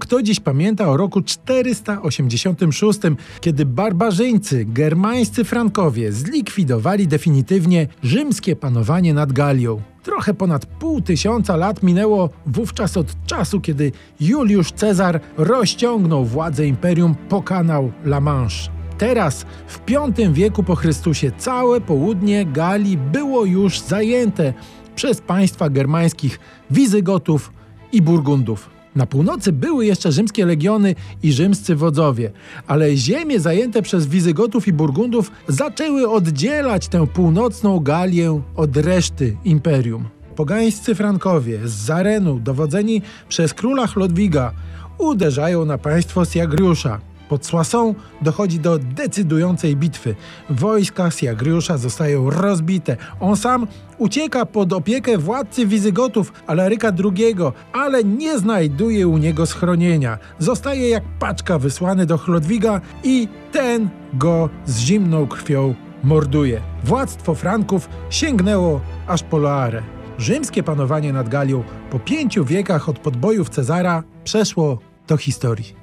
Kto dziś pamięta o roku 486, kiedy barbarzyńcy, germańscy Frankowie zlikwidowali definitywnie rzymskie panowanie nad Galią. Trochę ponad pół tysiąca lat minęło wówczas od czasu, kiedy Juliusz Cezar rozciągnął władzę imperium po kanał La Manche. Teraz, w V wieku po Chrystusie, całe południe Galii było już zajęte przez państwa germańskich Wizygotów i Burgundów. Na północy były jeszcze rzymskie legiony i rzymscy wodzowie, ale ziemie zajęte przez Wizygotów i Burgundów zaczęły oddzielać tę północną Galię od reszty imperium. Pogańscy Frankowie z Zarenu, dowodzeni przez króla Chlodwiga, uderzają na państwo Siagriusza. Pod Słasą dochodzi do decydującej bitwy. Wojska Siagriusza zostają rozbite. On sam ucieka pod opiekę władcy Wizygotów Alaryka II, ale nie znajduje u niego schronienia. Zostaje jak paczka wysłany do Chlodwiga i ten go z zimną krwią morduje. Władztwo Franków sięgnęło aż po Loarę. Rzymskie panowanie nad Galią po pięciu wiekach od podbojów Cezara przeszło do historii.